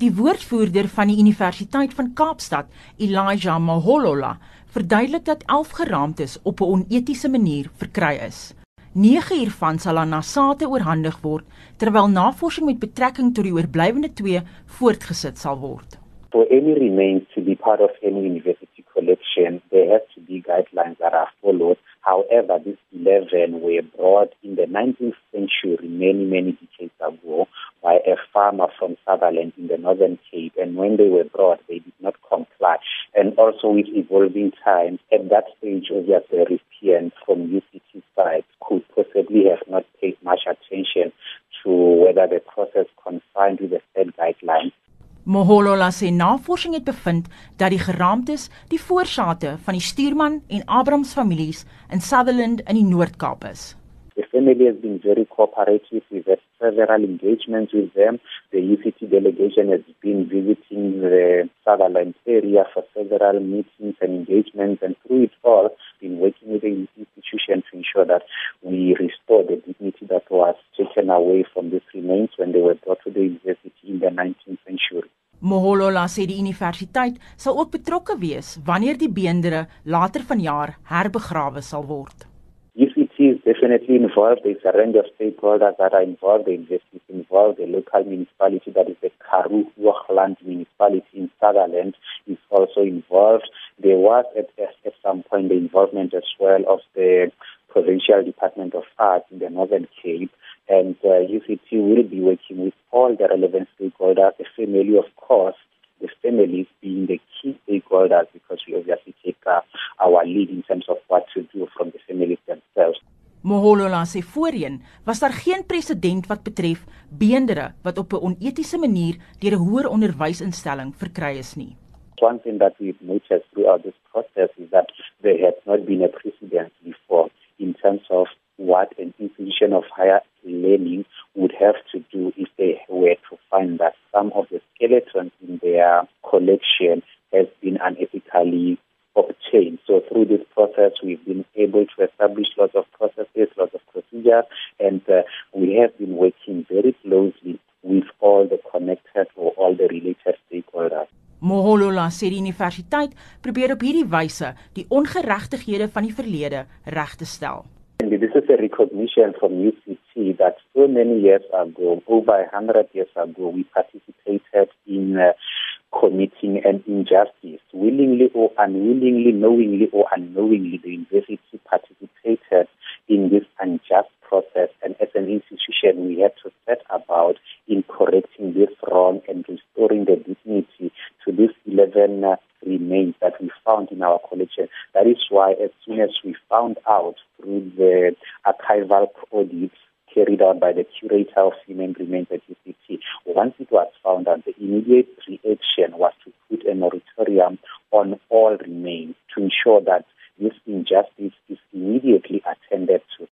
Die woordvoerder van die Universiteit van Kaapstad, Elijah Maholola, verduidelik dat 11 geraamtes op 'n onetiese manier verkry is. 9 hiervan sal aan Nasate oorhandig word terwyl navorsing met betrekking tot die oorblywende 2 voortgesit sal word. For any remains to be part of any university collection, there has to be guidelines that are followed. However, these 11 were brought in the 19th century, many, many decades ago, farmer from Sutherland in the Northern Cape. And when they were brought, they did not comply. And also with evolving times, at that stage, obviously, the recipient from UCT side could possibly have not paid much attention to whether the process confined with the said guidelines Moholola sê navorsing het bevind dat die geraamtes die voorsate van die Stuurman en Abrams families in Sutherland in die Noord-Kaap is. The family has been very cooperative. We've had several engagements with them. The UCT delegation has been visiting the Sutherland area for several meetings and engagements, and through it all, been working with the institution to ensure that we restore the dignity that was taken away from these remains when they were brought to the university in the 19th century. Moholola sê die universiteit sal ook betrokke wees wanneer die beendere later vanjaar herbegrawe sal word. Definitely involved. There's a range of stakeholders that are involved. The investors involved. The local municipality, that is the Karoo Hoogland municipality in Sutherland, is also involved. There was at, at some point the involvement as well of the Provincial Department of Arts in the Northern Cape. And uh, UCT will be working with all the relevant stakeholders, the family, of course, the families being the key stakeholders because we obviously take uh, our lead in terms of what to do from the families themselves. Moholola sê voorheen was daar geen presedent wat betref beendere wat op 'n onetiese manier deur 'n hoër onderwysinstelling verkry is nie. One thing that we've noticed throughout this process is that there has not been a precedent before in terms of what an institution of higher learning would have to do if they were to find that some of the skeletons in their collection has been unethically obtained. So through this process, we've been able to establish lots of processes, lots of procedures, and uh, we have been working very closely with all the connected or all the related stakeholders. Moholola sê die universiteit probeer op hierdie wyse die ongeregtighede van die verlede reg te stel. And this is a recognition from UCT that so many years ago, over hundred years ago, we participated in uh, committing an injustice. Willingly or unwillingly, knowingly or unknowingly, the university participated in this unjust process. And as an institution, we had to set about in correcting this wrong and restoring the dignity to these 11 uh, remains that we found in our collection. That is why, as soon as we found out through the archival audits carried out by the curator of human remains at UCT, once it was found out, the immediate reaction was to put a moratorium on all remains to ensure that this injustice is immediately attended to.